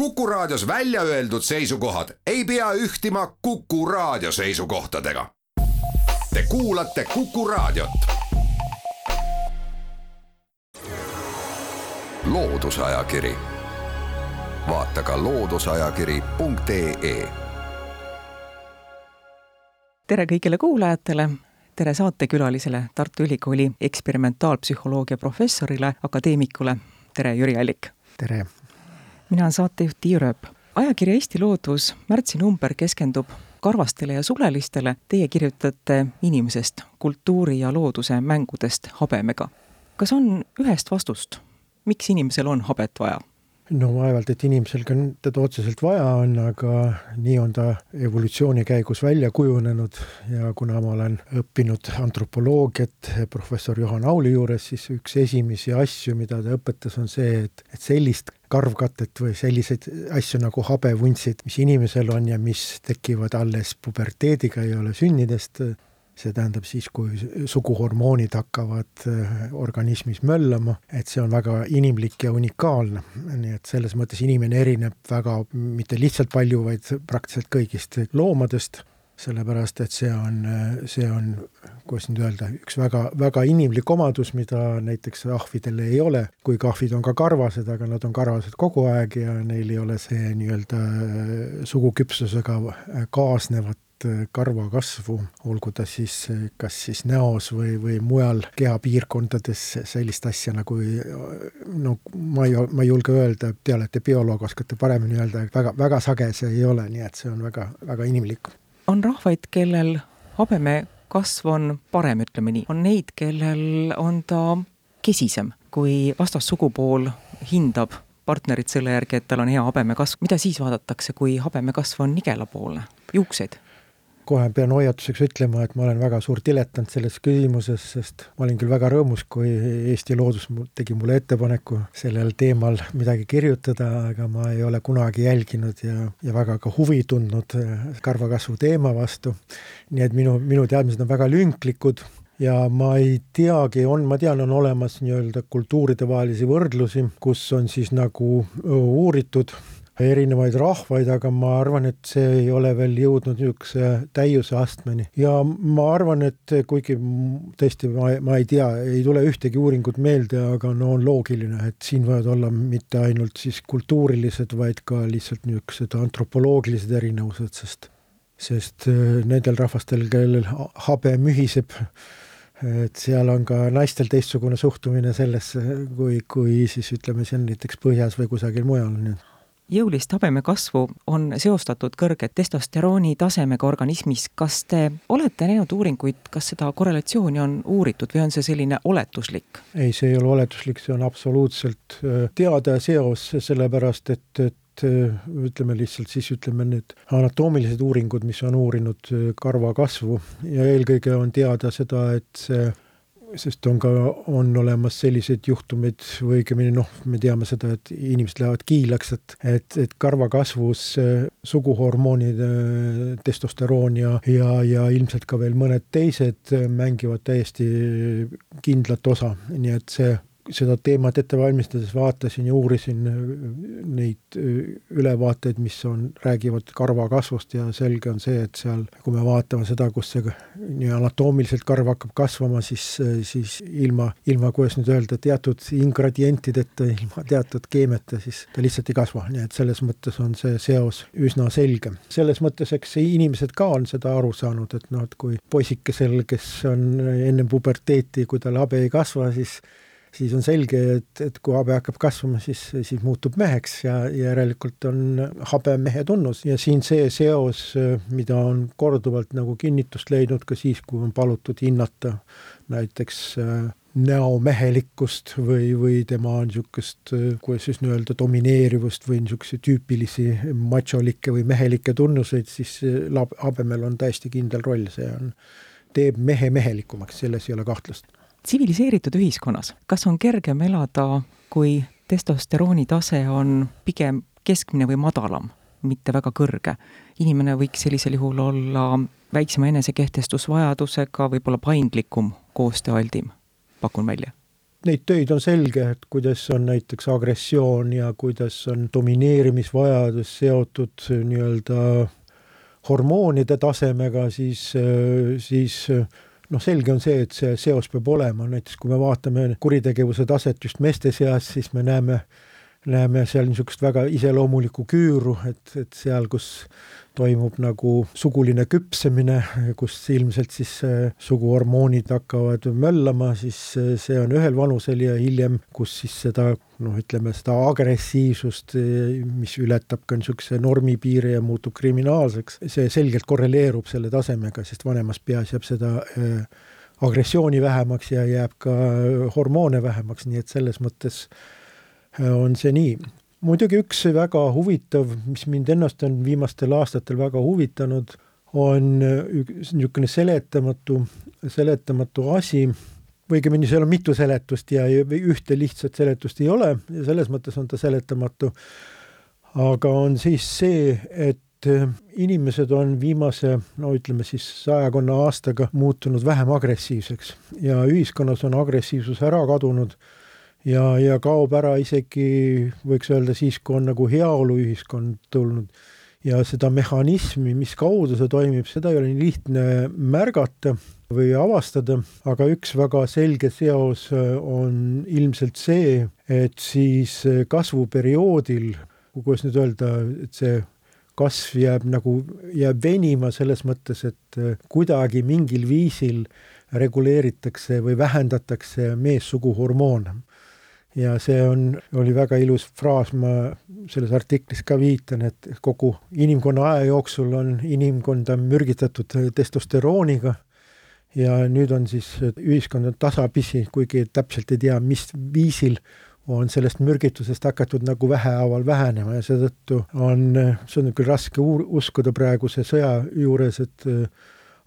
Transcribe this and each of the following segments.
Kuku Raadios välja öeldud seisukohad ei pea ühtima Kuku Raadio seisukohtadega. Te kuulate Kuku Raadiot. loodusajakiri, vaata ka looduseajakiri.ee. tere kõigile kuulajatele tere saatekülalisele, Tartu Ülikooli eksperimentaalpsühholoogia professorile, akadeemikule. tere, Jüri Allik! tere! Mina olen saatejuht Tiia Rööp. ajakiri Eesti Loodus märtsinumber keskendub karvastele ja sulelistele, teie kirjutate inimesest, kultuuri ja looduse mängudest habemega. kas on ühest vastust, miks inimesel on habet vaja? No vaevalt, et inimesel ka teda otseselt vaja on, aga nii on ta evolutsiooni käigus välja kujunenud. Ja kuna ma olen õppinud antropoloogiat professor Juhan Auli juures, siis üks esimesi asju, mida ta õpetas, on see, et, et sellist karvkatet või selliseid asju nagu habevuntsid, mis inimesel on ja mis tekivad alles puberteediga, ei ole sünnidest see tähendab siis, kui suguhormoonid hakkavad äh, organismis möllama, et see on väga inimlik ja unikaalne. nii et selles mõttes inimene erineb väga mitte lihtsalt palju, vaid praktiliselt kõigist loomadest, sellepärast et see on, see on, kuidas nüüd öelda, üks väga, väga inimlik omadus, mida näiteks ahvidel ei ole, kuigi ahvid on ka karvased, aga nad on karvased kogu aeg ja neil ei ole see nii-öelda suguküpsusega kaasnevat Äh, karvakasvu, olgu ta siis äh, kas siis näos või, või mujal kehapiirkondades sellist asja nagu no ma ei, ma ei julge öelda, te olete bioloog, oskate paremini öelda, väga, väga sage see ei ole, nii et see on väga, väga inimlik. on rahvaid, kellel habeme kasv on parem, ütleme nii, on neid, kellel on ta kesisem, kui vastassugupool hindab partnerit selle järgi, et tal on hea habemekasv, mida siis vaadatakse, kui habemekasv on nigelapoolne, juuksed? Kohe pean hoiatuseks ütlema, et ma olen väga suur diletant selles küsimuses, sest ma olin küll väga rõõmus, kui Eesti Loodus tegi mulle ettepaneku sellel teemal midagi kirjutada, aga ma ei ole kunagi jälginud ja, ja väga ka huvi tundnud äh, karvakasvu teema vastu. nii et minu, minu teadmised on väga lünklikud ja ma ei teagi, on, ma tean, on olemas nii-öelda kultuuridevahelisi võrdlusi, kus on siis nagu uuritud erinevaid rahvaid, aga ma arvan, et see ei ole veel jõudnud niisuguse täiuse astmeni. Ja ma arvan, et kuigi tõesti ma, ma ei tea, ei tule ühtegi uuringut meelde, aga no on loogiline, et siin võivad olla mitte ainult siis kultuurilised, vaid ka lihtsalt niisugused antropoloogilised erinevused, sest sest äh, nendel rahvastel, kellel habe mühiseb, et seal on ka naistel teistsugune suhtumine sellesse, kui, kui siis ütleme, siin näiteks põhjas või kusagil mujal, nii et jõulist habeme kasvu on seostatud kõrge testosterooni tasemega organismis. kas te olete näinud uuringuid, kas seda korrelatsiooni on uuritud või on see selline oletuslik? ei, see ei ole oletuslik, see on absoluutselt äh, teada seos, sellepärast et, et äh, ütleme lihtsalt siis ütleme need anatoomilised uuringud, mis on uurinud äh, karva kasvu ja eelkõige on teada seda, et see sest on ka, on olemas selliseid juhtumeid või õigemini noh, me teame seda, et inimesed lähevad kiilaks, et, et, et karvakasvus äh, suguhormoonid, äh, testosteroon ja, ja, ja ilmselt ka veel mõned teised äh, mängivad täiesti kindlat osa, nii et see seda teemat ette valmistades vaatasin ja uurisin äh, neid äh, ülevaateid, mis on, räägivad karva kasvust ja selge on see, et seal, kui me vaatame seda, kus see nii anatoomiliselt karv hakkab kasvama, siis, äh, siis ilma, ilma, kuidas nüüd öelda, teatud ingredientideta, ilma teatud keemiata, siis ta lihtsalt ei kasva, nii et selles mõttes on see seos üsna selge. selles mõttes, eks inimesed ka on seda aru saanud, et noh, et kui poisikesel, kes on ennem puberteeti, kui tal habe ei kasva, siis siis on selge, et, et kui habe hakkab kasvama, siis, siis muutub meheks ja järelikult on habe mehe tunnus. Ja siin see seos, mida on korduvalt nagu kinnitust leidnud ka siis, kui on palutud hinnata näiteks äh, näomehelikkust või, või tema niisugust, kuidas siis nii-öelda domineerivust või niisuguseid tüüpilisi macholikke või mehelikke tunnuseid, siis habemel on täiesti kindel roll, see on, teeb mehe mehelikumaks, selles ei ole kahtlust tsiviliseeritud ühiskonnas, kas on kergem elada, kui testosterooni tase on pigem keskmine või madalam, mitte väga kõrge? inimene võiks sellisel juhul olla väiksema enesekehtestusvajadusega, võib-olla paindlikum, koostööaldim, pakun välja neid töid on selge, et kuidas on näiteks agressioon ja kuidas on domineerimisvajadus seotud nii-öelda hormoonide tasemega, siis, siis noh, selge on see, et see seos peab olema, näiteks kui me vaatame kuritegevuse taset just meeste seas, siis me näeme, näeme seal niisugust väga iseloomulikku küüru, et, et seal, kus toimub nagu suguline küpsemine, kus ilmselt siis äh, suguhormoonid hakkavad möllama, siis äh, see on ühel vanusel ja hiljem, kus siis seda noh, ütleme seda agressiivsust, mis ületab ka niisuguse normi piire ja muutub kriminaalseks, see selgelt korreleerub selle tasemega, sest vanemas peas jääb seda äh, agressiooni vähemaks ja jääb ka hormoone vähemaks, nii et selles mõttes on see nii. Muidugi üks väga huvitav, mis mind ennast on viimastel aastatel väga huvitanud, on niisugune seletamatu, seletamatu asi, õigemini seal on mitu seletust ja ühte lihtsat seletust ei ole ja selles mõttes on ta seletamatu, aga on siis see, et inimesed on viimase, no ütleme siis sajakonna aastaga muutunud vähem agressiivseks ja ühiskonnas on agressiivsus ära kadunud ja, ja kaob ära isegi, võiks öelda siis, kui on nagu heaoluühiskond tulnud. ja seda mehhanismi, mis kaudu see toimib, seda ei ole nii lihtne märgata või avastada, aga üks väga selge seos äh, on ilmselt see, et siis äh, kasvuperioodil, kuidas nüüd öelda, et see kasv jääb nagu, jääb venima selles mõttes, et äh, kuidagi mingil viisil reguleeritakse või vähendatakse meessugu hormoone ja see on, oli väga ilus fraas, ma selles artiklis ka viitan, et kogu inimkonna aja jooksul on inimkonda mürgitatud testosterooniga. Ja nüüd on siis ühiskond on tasapisi, kuigi täpselt ei tea, mis viisil, on sellest mürgitusest hakatud nagu vähehaaval vähenema. Ja seetõttu on, see on küll raske uskuda praeguse sõja juures, et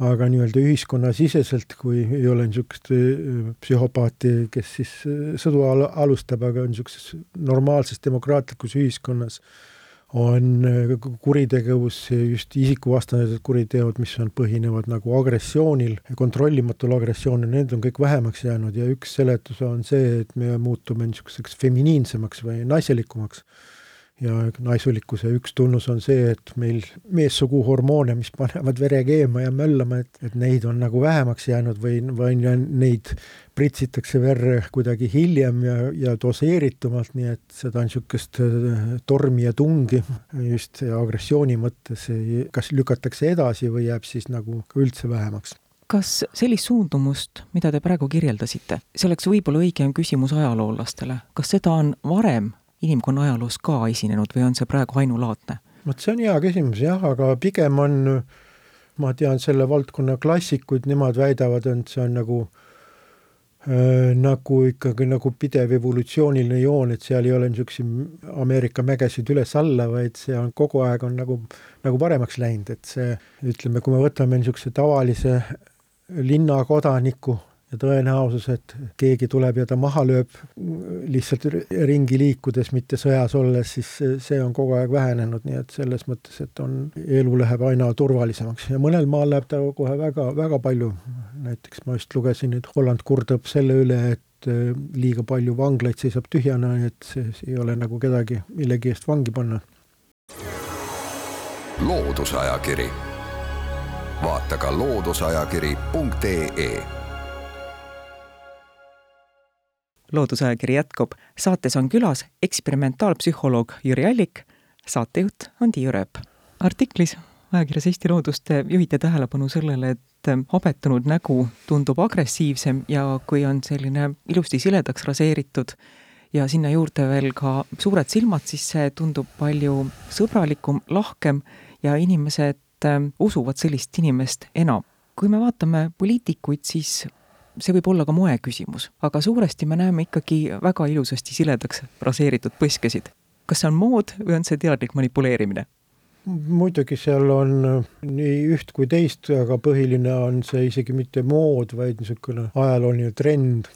aga nii-öelda ühiskonnasiseselt, kui ei ole niisugust äh, psühhopaati, kes siis äh, sõdu al alustab, aga niisuguses normaalses demokraatlikus ühiskonnas on äh, kuritegevus, just isikuvastased kuriteod, mis on, põhinevad nagu agressioonil, kontrollimatul agressioonil, need on kõik vähemaks jäänud ja üks seletus on see, et me muutume niisuguseks feminiinsemaks või naiselikumaks ja naisulikkuse üks tunnus on see, et meil meessugu hormoone, mis panevad vere keema ja möllama, et, et neid on nagu vähemaks jäänud või, või neid pritsitakse verre kuidagi hiljem ja, ja doseeritumalt, nii et seda niisugust äh, tormi ja tungi just agressiooni mõttes kas lükatakse edasi või jääb siis nagu üldse vähemaks. Kas sellist suundumust, mida te praegu kirjeldasite, see oleks võib-olla õigem küsimus ajaloolastele, kas seda on varem inimkonna ajaloos ka esinenud või on see praegu ainulaadne? vot see on hea küsimus jah, aga pigem on, ma tean selle valdkonna klassikuid, nemad väidavad, et see on nagu äh, nagu ikkagi nagu pidev evolutsiooniline joon, et seal ei ole niisuguseid Ameerika mägesid üles-alla, vaid see on kogu aeg on nagu, nagu paremaks läinud, et see ütleme, kui me võtame niisuguse tavalise linnakodaniku ja tõenäosus, et keegi tuleb ja ta maha lööb lihtsalt ringi liikudes, mitte sõjas olles, siis see on kogu aeg vähenenud, nii et selles mõttes, et on, elu läheb aina turvalisemaks ja mõnel maal läheb ta kohe väga, väga palju. näiteks ma just lugesin, et Holland kurdab selle üle, et äh, liiga palju vanglaid seisab tühjana, et see ei ole nagu kedagi millegi eest vangi panna. loodusajakiri, vaata ka looduseajakiri.ee loodusajakiri jätkub. saates on külas eksperimentaalpsühholoog Jüri Allik, saatejuht on Tiiu Rööp. artiklis ajakirjas Eesti Loodust juhite tähelepanu sellele, et habetunud nägu tundub agressiivsem ja kui on selline ilusti siledaks raseeritud ja sinna juurde veel ka suured silmad, siis see tundub palju sõbralikum, lahkem ja inimesed usuvad sellist inimest enam. kui me vaatame poliitikuid, siis see võib olla ka moe küsimus, aga suuresti me näeme ikkagi väga ilusasti siledaks raseeritud põskesid. kas see on mood või on see teadlik manipuleerimine? muidugi seal on nii üht kui teist, aga põhiline on see isegi mitte mood, vaid niisugune ajalooline trend.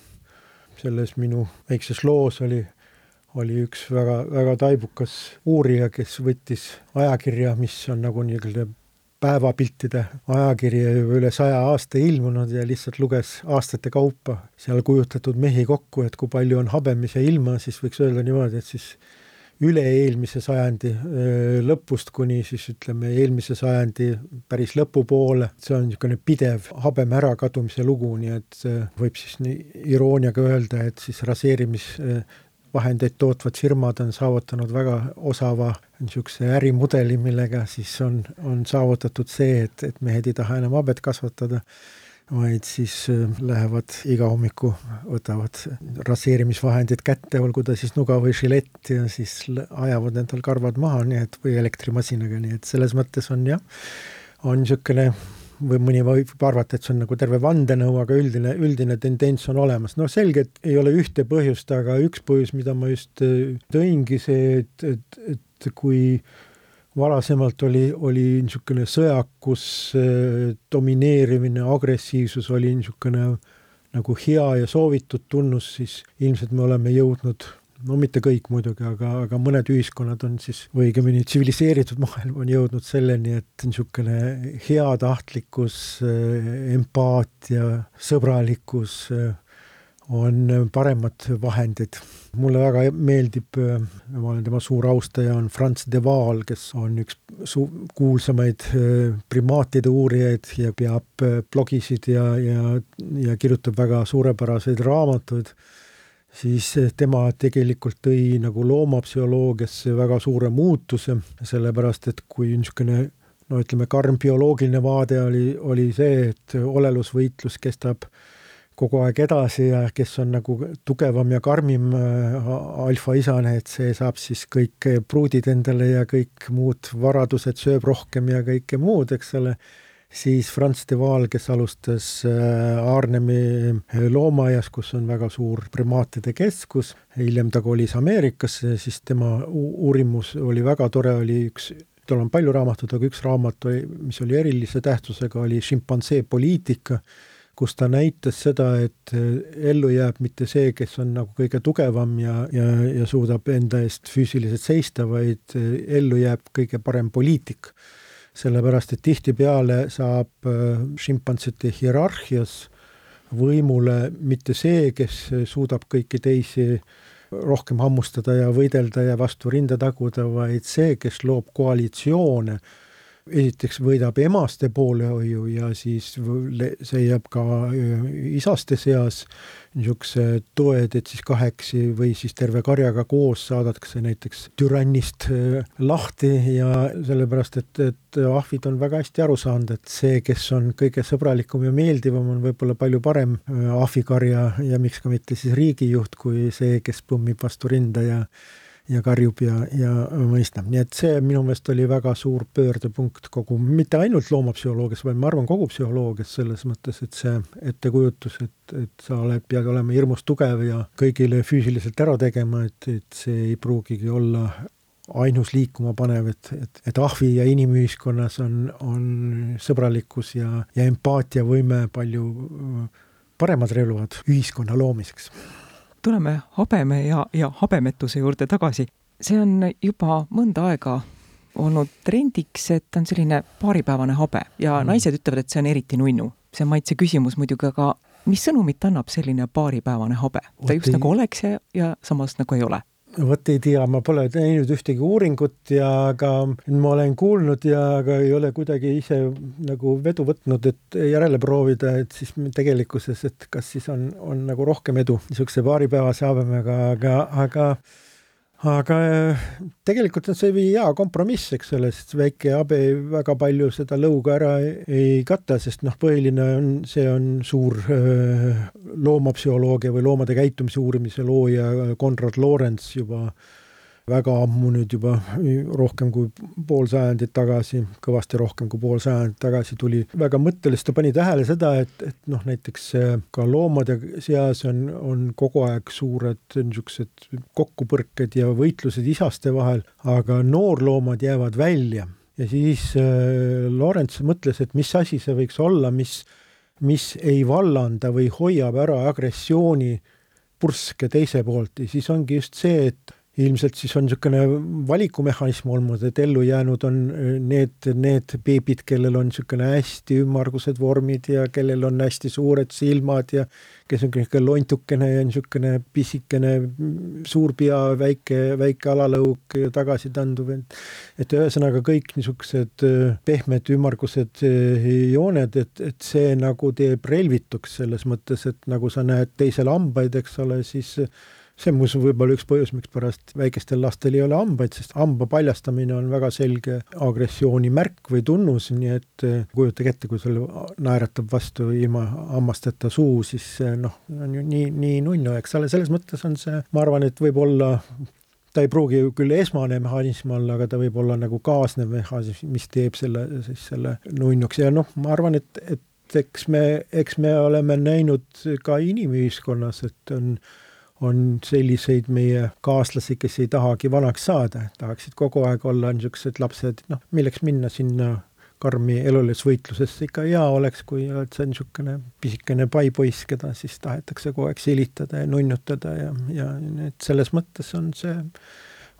selles minu väikses loos oli, oli üks väga, väga taibukas uurija, kes võttis ajakirja, mis on nagu nii-öelda päevapiltide ajakiri juba üle saja aasta ilmunud ja lihtsalt luges aastate kaupa seal kujutatud mehi kokku, et kui palju on habemise ilma, siis võiks öelda niimoodi, et siis üle-eelmise sajandi lõpust kuni siis ütleme, eelmise sajandi päris lõpupoole, see on niisugune pidev habeme ärakadumise lugu, nii et võib siis nii irooniaga öelda, et siis raseerimis vahendeid tootvad firmad on saavutanud väga osava niisuguse ärimudeli, millega siis on, on saavutatud see, et, et mehed ei taha enam habet kasvatada, vaid siis äh, lähevad iga hommiku, võtavad raseerimisvahendid kätte, olgu ta siis nuga või žilett ja siis ajavad endal karvad maha, nii et, või elektrimasinaga, nii et selles mõttes on jah, on niisugune või mõni võib arvata, et see on nagu terve vandenõu, aga üldine, üldine tendents on olemas. no selge, et ei ole ühte põhjust, aga üks põhjus, mida ma just äh, tõingi, see, et, et, et kui varasemalt oli, oli niisugune sõjakus, äh, domineerimine, agressiivsus oli niisugune nagu hea ja soovitud tunnus, siis ilmselt me oleme jõudnud no mitte kõik muidugi, aga, aga mõned ühiskonnad on siis, või õigemini tsiviliseeritud maailm on jõudnud selleni, et niisugune heatahtlikkus, empaatia, sõbralikkus on paremad vahendid. mulle väga meeldib, ma olen tema suur austaja, on Franz de Waal, kes on üks su-, kuulsamaid primaatide uurijaid ja peab blogisid ja, ja, ja kirjutab väga suurepäraseid raamatuid siis eh, tema tegelikult tõi nagu loomapsühholoogiasse väga suure muutuse, sellepärast et kui niisugune no ütleme, karm bioloogiline vaade oli, oli see, et olelusvõitlus kestab kogu aeg edasi ja kes on nagu tugevam ja karmim äh, alfaisane, et see saab siis kõik pruudid endale ja kõik muud varadused, sööb rohkem ja kõike muud, eks ole siis Franz de Waal, kes alustas äh, Arnhemi äh, loomaaias, kus on väga suur primaatide keskus, hiljem ta kolis Ameerikasse, siis tema uurimus oli väga tore, oli üks tal on palju raamatuid, aga üks raamat, mis oli erilise tähtsusega, oli šimpansee poliitika, kus ta näitas seda, et äh, ellu jääb mitte see, kes on nagu kõige tugevam ja, ja, ja suudab enda eest füüsiliselt seista, vaid ellu jääb kõige parem poliitik sellepärast et tihtipeale saab äh, šimpansete hierarhias võimule mitte see, kes suudab kõiki teisi rohkem hammustada ja võidelda ja vastu rinda taguda, vaid see, kes loob koalitsioone esiteks võidab emaste poolehoiu ja siis see jääb ka isaste seas niisuguse toed, et siis kaheksi või siis terve karjaga koos saadakse näiteks türannist lahti ja sellepärast, et, et ahvid on väga hästi aru saanud, et see, kes on kõige sõbralikum ja meeldivam, on võib-olla palju parem ahvikarja ja miks ka mitte siis riigijuht, kui see, kes pummib vastu rinda ja ja karjub ja, ja mõistab, nii et see minu meelest oli väga suur pöördepunkt kogu, mitte ainult loomapsühholoogias, vaid ma arvan, kogu psühholoogias selles mõttes, et see ettekujutus, et, et sa oled, pead olema hirmus tugev ja kõigile füüsiliselt ära tegema, et, et see ei pruugigi olla ainus liikuma panev, et, et, et ahvi ja inimühiskonnas on, on sõbralikkus ja, ja empaatiavõime palju paremad relvad ühiskonna loomiseks tuleme habeme ja, ja habemetuse juurde tagasi. see on juba mõnda aega olnud trendiks, et on selline paaripäevane habe ja mm. naised ütlevad, et see on eriti nunnu. see on maitse küsimus muidugi, aga mis sõnumit annab selline paaripäevane habe? ta just ei... nagu oleks ja, ja samas nagu ei ole vot ei tea, ma pole teinud ühtegi uuringut ja ka ma olen kuulnud ja aga ei ole kuidagi ise nagu vedu võtnud, et järele proovida, et siis tegelikkuses, et kas siis on, on nagu rohkem edu niisuguse paaripäevase habemega, aga, aga aga äh, tegelikult on see hea kompromiss, eks ole, sest väike habe väga palju seda lõuga ära ei kata, sest noh, põhiline on, see on suur äh, loomapsühholoogia või loomade käitumise uurimise looja Konrad Lorenz juba väga ammu nüüd juba rohkem kui pool sajandit tagasi, kõvasti rohkem kui pool sajandit tagasi tuli väga mõttelist, ta pani tähele seda, et, et noh, näiteks ka loomade seas on, on kogu aeg suured niisugused kokkupõrked ja võitlused isaste vahel, aga noorloomad jäävad välja. Ja siis äh, Lorents mõtles, et mis asi see võiks olla, mis, mis ei vallanda või hoiab ära agressiooni purske teise poolt. Ja siis ongi just see, et ilmselt siis on niisugune valikumehhanism olnud, et ellu jäänud on need, need beebid, kellel on niisugune hästi ümmargused vormid ja kellel on hästi suured silmad ja kes on niisugune lontukene ja niisugune pisikene suur pea, väike, väike alalõug ja tagasitanduv, et et ühesõnaga kõik niisugused pehmed ümmargused jooned, et, et see nagu teeb relvituks selles mõttes, et nagu sa näed teisel hambaid, eks ole, siis see on muuseas võib-olla üks põhjus, mikspärast väikestel lastel ei ole hambaid, sest hamba paljastamine on väga selge agressiooni märk või tunnus, nii et eh, kujutage ette, kui sul naeratab vastu ilma hammasteta suu, siis noh, on ju nii, nii nunnu, eks ole, selles mõttes on see, ma arvan, et võib-olla ta ei pruugi küll esmane mehhanism olla, aga ta võib olla nagu kaasnev mehhanism, mis teeb selle, siis selle nunnuks. Ja noh, ma arvan, et, et eks me, eks me oleme näinud ka inimühiskonnas, et on on selliseid meie kaaslasi, kes ei tahagi vanaks saada, tahaksid kogu aeg olla niisugused lapsed, noh, milleks minna sinna karmi elulisvõitlusesse, ikka hea oleks, kui oled sa niisugune pisikene paipoiss, keda siis tahetakse kogu aeg silitada ja nunnutada ja, ja et selles mõttes on see,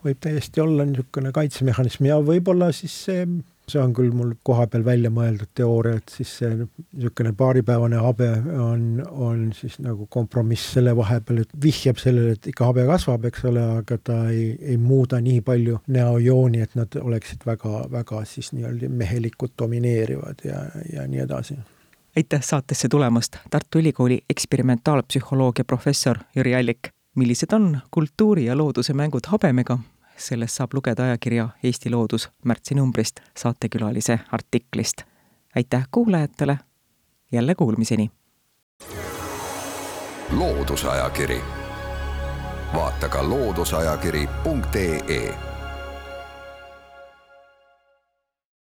võib täiesti olla niisugune kaitsemehhanism ja võib-olla siis see see on küll mul kohapeal välja mõeldud teooria, et siis see niisugune paaripäevane habe on, on siis nagu kompromiss selle vahepeal, et vihjab sellele, et ikka habe kasvab, eks ole, aga ta ei, ei muuda nii palju näojooni, et nad oleksid väga, väga siis nii-öelda mehelikult domineerivad ja, ja nii edasi aitäh saatesse tulemast, Tartu Ülikooli eksperimentaalpsühholoogia professor Jüri Allik. millised on kultuuri ja looduse mängud habemega sellest saab lugeda ajakirja Eesti Loodus märtsinumbrist saatekülalise artiklist. aitäh kuulajatele, jälle kuulmiseni! loodusajakiri, vaata ka looduseajakiri.ee